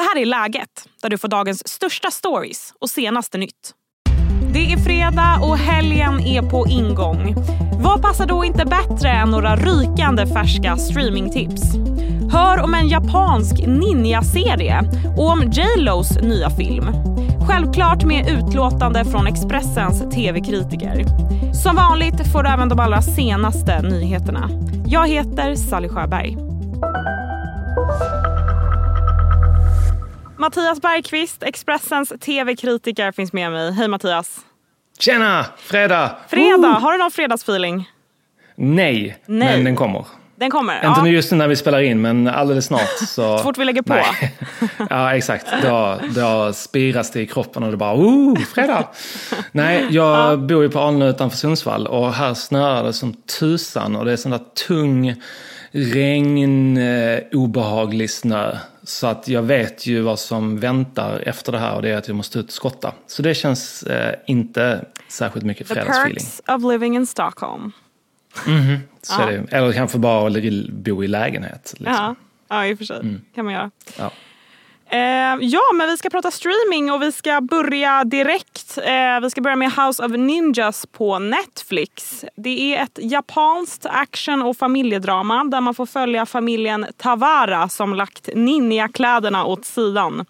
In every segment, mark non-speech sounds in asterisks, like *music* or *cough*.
Det här är Läget, där du får dagens största stories och senaste nytt. Det är fredag och helgen är på ingång. Vad passar då inte bättre än några rykande färska streamingtips? Hör om en japansk ninja-serie och om J Los nya film. Självklart med utlåtande från Expressens tv-kritiker. Som vanligt får du även de allra senaste nyheterna. Jag heter Sally Sjöberg. Mattias Bergqvist, Expressens tv-kritiker, finns med mig. Hej Mattias! Tjena! Fredag! Fredag! Har du någon fredagsfeeling? Nej, Nej, men den kommer. Den kommer? Inte ja. nu just nu när vi spelar in, men alldeles snart. *laughs* Så... Så fort vi lägger på? Nej. *laughs* Ja, exakt. Då, då spiras det i kroppen och det bara oh, fredag! Nej, jag ja. bor ju på Alnö utanför Sundsvall och här snöar det som tusan och det är sån där tung regn, eh, obehaglig snö. Så att jag vet ju vad som väntar efter det här och det är att jag måste ut och skotta. Så det känns eh, inte särskilt mycket fredagsfeeling. The perks of living in Stockholm. Mm. Så ja. är det. Eller kanske bara bo i lägenhet. Liksom. Ja. ja, i och för sig. Mm. kan man göra. Ja. Eh, ja, men vi ska prata streaming och vi ska börja direkt. Eh, vi ska börja med House of Ninjas på Netflix. Det är ett japanskt action och familjedrama där man får följa familjen Tavara som lagt ninjakläderna åt sidan.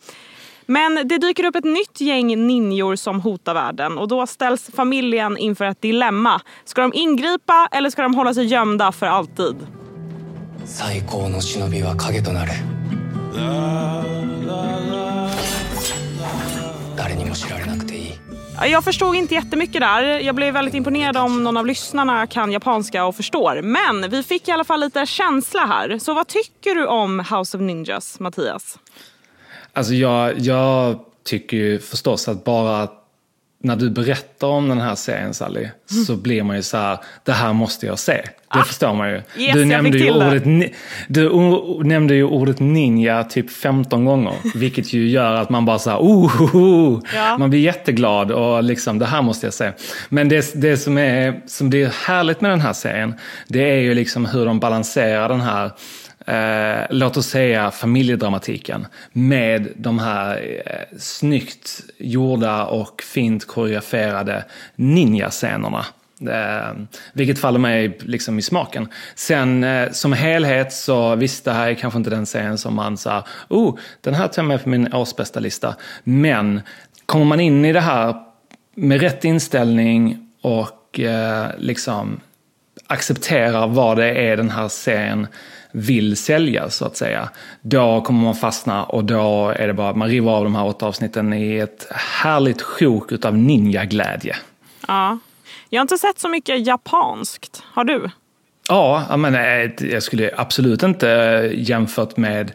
Men det dyker upp ett nytt gäng ninjor som hotar världen och då ställs familjen inför ett dilemma. Ska de ingripa eller ska de hålla sig gömda för alltid? 最高の忍びは影となる。jag förstod inte jättemycket där. Jag blev väldigt imponerad om någon av lyssnarna kan japanska och förstår. Men vi fick i alla fall lite känsla här. Så vad tycker du om House of Ninjas, Mattias? Alltså jag, jag tycker ju förstås att bara när du berättar om den här serien Sally, mm. så blir man ju så här, det här måste jag se. Det ah, förstår man ju. Yes, du, nämnde ju ordet, du nämnde ju ordet ninja typ 15 gånger. *laughs* vilket ju gör att man bara så här, oh, oh, oh. Ja. man blir jätteglad och liksom, det här måste jag se. Men det, det som, är, som blir härligt med den här serien, det är ju liksom hur de balanserar den här eh, låt oss säga familjedramatiken med de här eh, snyggt gjorda och fint koreograferade ninjascenerna. Eh, vilket faller mig liksom i smaken. Sen eh, som helhet så visst, det här är kanske inte den serien som man sa, oh, den här tar jag med på min årsbästa lista. Men kommer man in i det här med rätt inställning och eh, liksom accepterar vad det är den här serien vill sälja så att säga. Då kommer man fastna och då är det bara att man river av de här åtta avsnitten i ett härligt sjok utav ninjaglädje. Ja. Jag har inte sett så mycket japanskt. Har du? Ja, men eh, jag skulle absolut inte jämfört med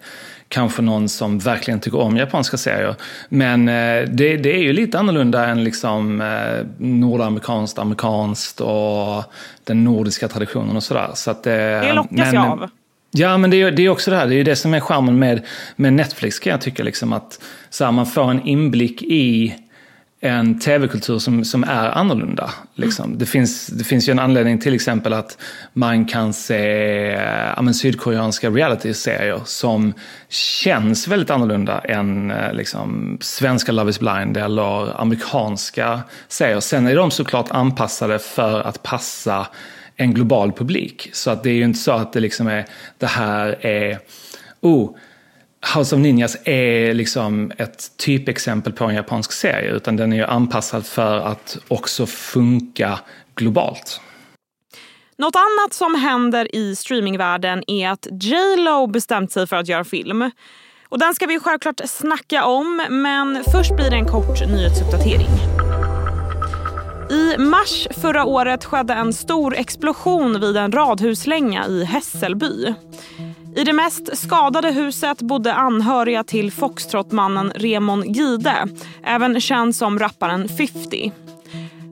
kanske någon som verkligen tycker om japanska serier. Men eh, det, det är ju lite annorlunda än liksom eh, nordamerikanskt, amerikanskt och den nordiska traditionen och sådär. Så att, det lockas men, jag av. Ja, men det är, det är också det här, det är ju det som är charmen med, med Netflix kan jag tycka. Liksom, att så här, man får en inblick i en tv-kultur som, som är annorlunda. Liksom. Mm. Det, finns, det finns ju en anledning till exempel att man kan se ja, sydkoreanska reality-serier som känns väldigt annorlunda än liksom, svenska Love is blind eller amerikanska serier. Sen är de såklart anpassade för att passa en global publik. Så att det är ju inte så att det liksom är, det här är, oh, House of Ninjas är liksom ett typexempel på en japansk serie, utan den är ju anpassad för att också funka globalt. Något annat som händer i streamingvärlden är att J Lo bestämt sig för att göra film. Och den ska vi självklart snacka om, men först blir det en kort nyhetsuppdatering. I mars förra året skedde en stor explosion vid en radhuslänga i Hässelby. I det mest skadade huset bodde anhöriga till foxtrotmannen Remon Gide, även känd som rapparen 50.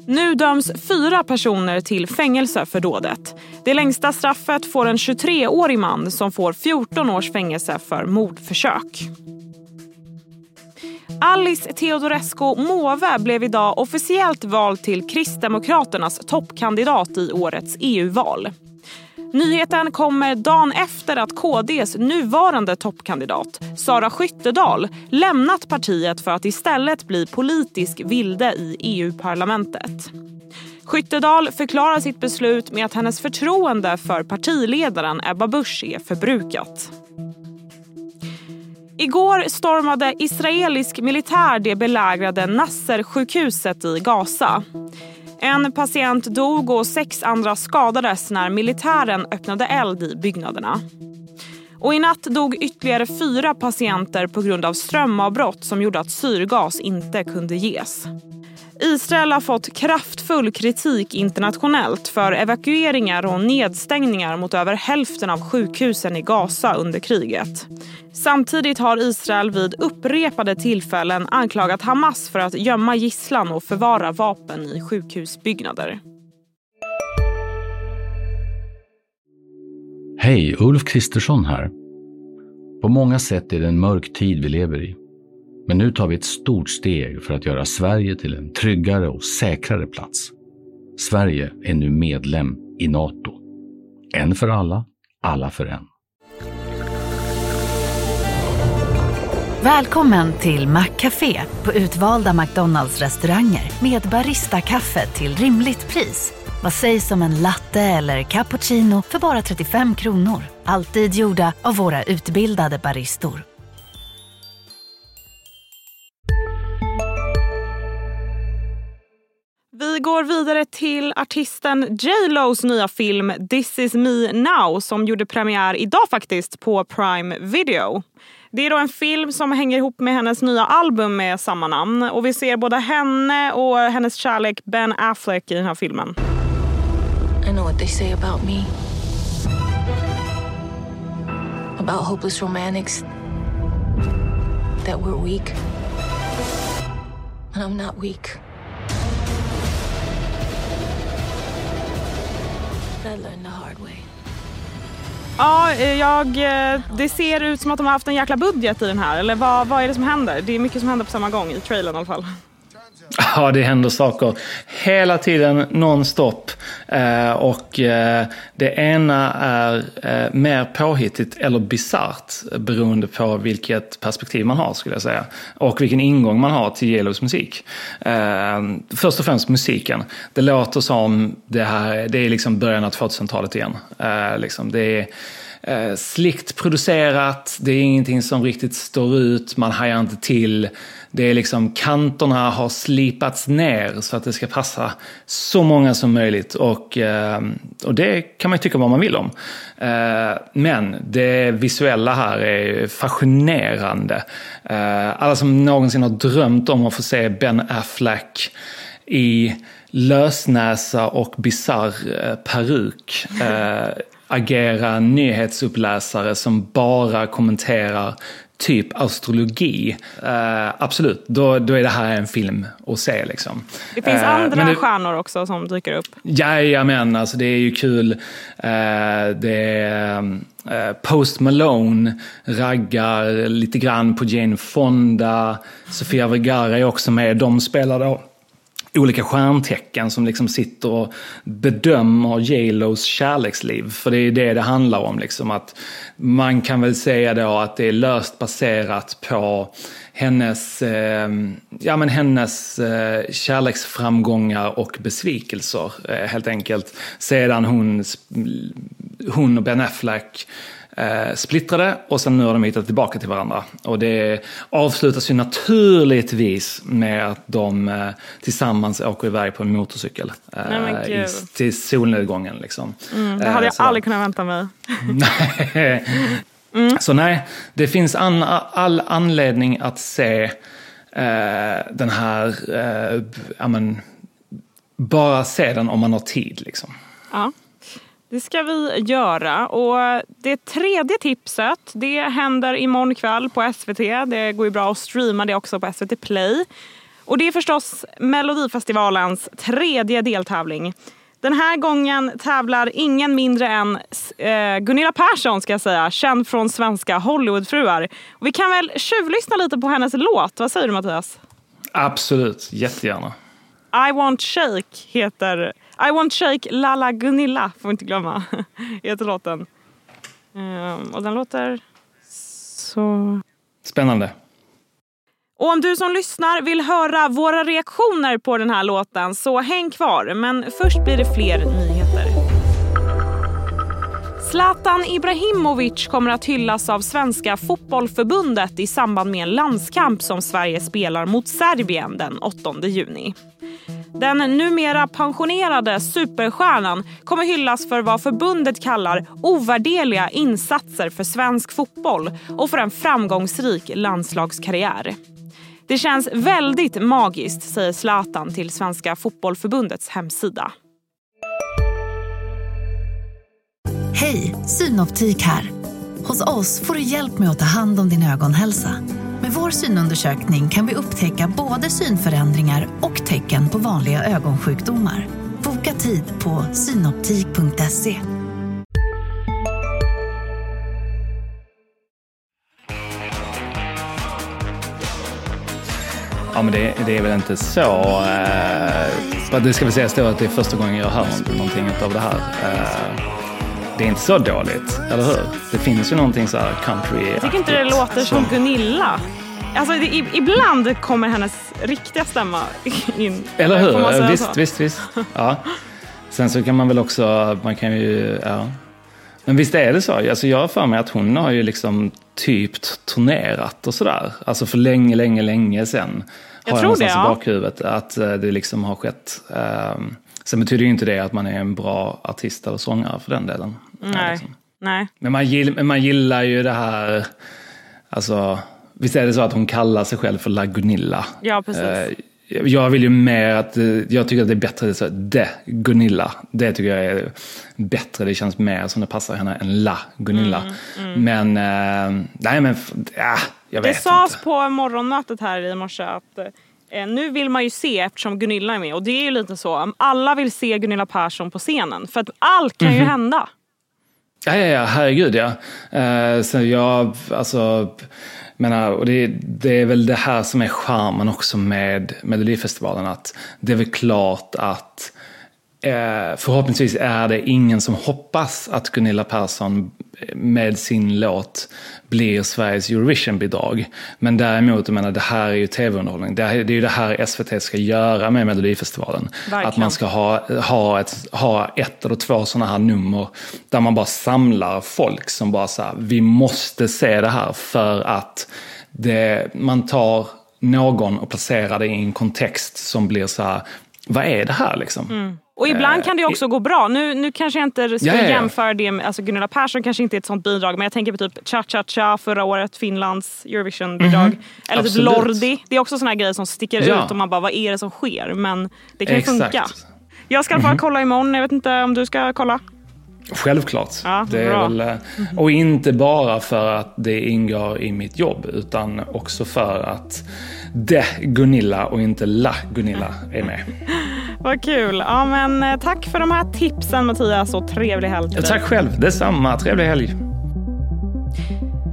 Nu döms fyra personer till fängelse för dådet. Det längsta straffet får en 23-årig man som får 14 års fängelse för mordförsök. Alice Teodorescu Måwe blev idag officiellt vald till Kristdemokraternas toppkandidat i årets EU-val. Nyheten kommer dagen efter att KDs nuvarande toppkandidat Sara Skyttedal lämnat partiet för att istället bli politisk vilde i EU-parlamentet. Skyttedal förklarar sitt beslut med att hennes förtroende för partiledaren Ebba Busch är förbrukat. Igår stormade israelisk militär det belägrade Nasser-sjukhuset i Gaza. En patient dog och sex andra skadades när militären öppnade eld i byggnaderna. Och I natt dog ytterligare fyra patienter på grund av strömavbrott som gjorde att syrgas inte kunde ges. Israel har fått kraftfull kritik internationellt för evakueringar och nedstängningar mot över hälften av sjukhusen i Gaza under kriget. Samtidigt har Israel vid upprepade tillfällen anklagat Hamas för att gömma gisslan och förvara vapen i sjukhusbyggnader. Hej, Ulf Kristersson här. På många sätt är det en mörk tid vi lever i. Men nu tar vi ett stort steg för att göra Sverige till en tryggare och säkrare plats. Sverige är nu medlem i Nato. En för alla, alla för en. Välkommen till Maccafé på utvalda McDonalds restauranger med Baristakaffe till rimligt pris. Vad sägs om en latte eller cappuccino för bara 35 kronor? Alltid gjorda av våra utbildade baristor. Vi går vidare till artisten J Lo's nya film This is me now som gjorde premiär idag faktiskt på Prime Video. Det är då en film som hänger ihop med hennes nya album med samma namn. Och Vi ser både henne och hennes kärlek Ben Affleck i den här filmen. I know what they say about me. About hopeless romantics. That we're weak. And I'm not weak. Ja, eh, jag, eh, det ser ut som att de har haft en jäkla budget i den här. Eller vad, vad är det som händer? Det är mycket som händer på samma gång i trailern i alla fall. *laughs* Ja, det händer saker hela tiden nonstop. Eh, och eh, det ena är eh, mer påhittigt eller bisarrt eh, beroende på vilket perspektiv man har skulle jag säga. Och vilken ingång man har till Yellows musik. Eh, först och främst musiken. Det låter som det här, det är liksom början av 2000-talet igen. Eh, liksom, det är eh, producerat, det är ingenting som riktigt står ut, man hajar inte till. Det är liksom kanterna har slipats ner så att det ska passa så många som möjligt. Och, eh, och det kan man ju tycka vad man vill om. Eh, men det visuella här är fascinerande. Eh, alla som någonsin har drömt om att få se Ben Affleck i lösnäsa och bizarr eh, peruk eh, agera nyhetsuppläsare som bara kommenterar typ astrologi, uh, absolut, då, då är det här en film att se. Liksom. Det finns uh, andra det, stjärnor också som dyker upp. Jajamän, alltså det är ju kul. Uh, det är, Post Malone raggar lite grann på Jane Fonda. Sofia Vergara är också med. De spelar då olika stjärntecken som liksom sitter och bedömer J.Los kärleksliv. För det är det det handlar om. Liksom, att man kan väl säga då att det är löst baserat på hennes, eh, ja, men hennes eh, kärleksframgångar och besvikelser eh, helt enkelt. Sedan hon, hon och Ben Affleck eh, splittrade och sen nu har de hittat tillbaka till varandra. Och det avslutas ju naturligtvis med att de eh, tillsammans åker iväg på en motorcykel eh, till solnedgången. Liksom. Mm, det hade jag eh, aldrig kunnat vänta mig. *laughs* mm. Så nej, det finns an, all anledning att se eh, den här, eh, ja, men, bara se den om man har tid. Liksom. Ja. Det ska vi göra. Och det tredje tipset det händer imorgon kväll på SVT. Det går ju bra att streama det också på SVT Play. Och det är förstås Melodifestivalens tredje deltävling. Den här gången tävlar ingen mindre än eh, Gunilla Persson, ska jag säga, känd från svenska Hollywoodfruar. Och vi kan väl tjuvlyssna lite på hennes låt? Vad säger du Mattias? Absolut, jättegärna. I want shake heter I want shake Lala Gunilla får vi inte glömma. *laughs* heter låten. Um, och den låter så... Spännande. Och om du som lyssnar vill höra våra reaktioner på den här låten så häng kvar. Men först blir det fler nyheter. Zlatan Ibrahimovic kommer att hyllas av Svenska fotbollförbundet i samband med en landskamp som Sverige spelar mot Serbien den 8 juni. Den numera pensionerade superstjärnan kommer hyllas för vad förbundet kallar ovärderliga insatser för svensk fotboll och för en framgångsrik landslagskarriär. Det känns väldigt magiskt, säger Zlatan till Svenska fotbollförbundets hemsida. Hej, Synoptik här. Hos oss får du hjälp med att ta hand om din ögonhälsa. Med vår synundersökning kan vi upptäcka både synförändringar och tecken på vanliga ögonsjukdomar. Boka tid på synoptik.se. Ja, men det, det är väl inte så... Eh, det ska väl sägas då att det är första gången jag hör någonting av det här. Eh, det är inte så dåligt, eller hur? Det finns ju någonting så här country Jag tycker inte det låter som Gunilla. Alltså, det, ibland kommer hennes riktiga stämma in. Eller hur? Visst, så. visst, visst. Ja. Sen så kan man väl också, man kan ju, ja. Men visst är det så? Alltså jag har för mig att hon har ju liksom typ turnerat och sådär. Alltså för länge, länge, länge sedan. Jag har tror jag det, ja. i bakhuvudet att eh, det liksom har skett. Um, sen betyder ju inte det att man är en bra artist eller sångare för den delen. Nej. Liksom. Nej. Men man, gill, man gillar ju det här, alltså, visst är det så att hon kallar sig själv för La Gunilla? Ja, precis. Uh, jag vill ju mer att, eh, jag tycker att det är bättre så de Gunilla. Det tycker jag är bättre, det känns mer som det passar henne än La Gunilla. Mm, mm. Men, äh, nej men, ja, jag vet inte. Det sades på morgonmötet här i morse att eh, nu vill man ju se eftersom Gunilla är med och det är ju lite så, alla vill se Gunilla Persson på scenen för att allt kan mm -hmm. ju hända. Ja, ja, ja, herregud ja. Uh, så jag, alltså menar, och det, det, är väl det här som är charmen också med Melodifestivalen. Att det är väl klart att eh, förhoppningsvis är det ingen som hoppas att Gunilla Persson med sin låt blir Sveriges Eurovision-bidrag. Men däremot, jag menar, det här är ju tv-underhållning. Det, är, det är ju det här SVT ska göra med Melodifestivalen. Verkligen. Att man ska ha, ha, ett, ha ett eller två sådana här nummer där man bara samlar folk som bara så här, vi måste se det här för att det, man tar någon och placerar det i en kontext som blir så här, vad är det här liksom? Mm. Och ibland eh, kan det också gå bra. Nu, nu kanske jag inte ska ja, ja, ja. jämföra det med, alltså Gunilla Persson kanske inte är ett sånt bidrag men jag tänker på typ Cha Cha Cha förra året, Finlands Eurovision-bidrag. Mm -hmm. Eller typ Absolut. typ Lordi. Det är också såna grejer som sticker ut och man bara vad är det som sker? Men det kan ju funka. Jag ska fall mm -hmm. kolla imorgon, jag vet inte om du ska kolla? Självklart. Ja, det är väl, eh, och inte bara för att det ingår i mitt jobb utan också för att det Gunilla och inte la Gunilla är med. *laughs* Vad kul. Ja, men, eh, tack för de här tipsen Mattias och trevlig helg till dig. Tack själv. Detsamma. Trevlig helg.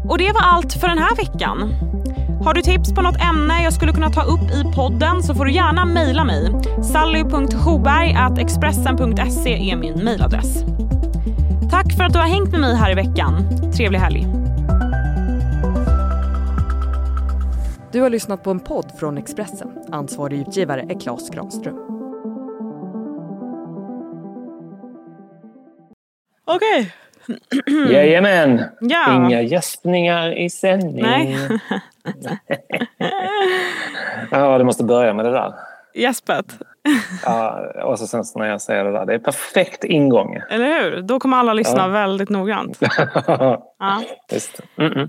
Och det var allt för den här veckan. Har du tips på något ämne jag skulle kunna ta upp i podden så får du gärna mejla mig. sally.hoberg.expressen.se är min mejladress. Tack för att du har hängt med mig här i veckan. Trevlig helg. Du har lyssnat på en podd från Expressen. Ansvarig utgivare är Klas Granström. Okej. Okay. Jajamän. Ja. Inga gästningar i sändning. Nej. *laughs* ja, du måste börja med det där. Gäspet. ja, och så sen när jag säger det där. Det är perfekt ingång. Eller hur? Då kommer alla lyssna ja. väldigt noggrant. *laughs* ja. Just. Mm -mm.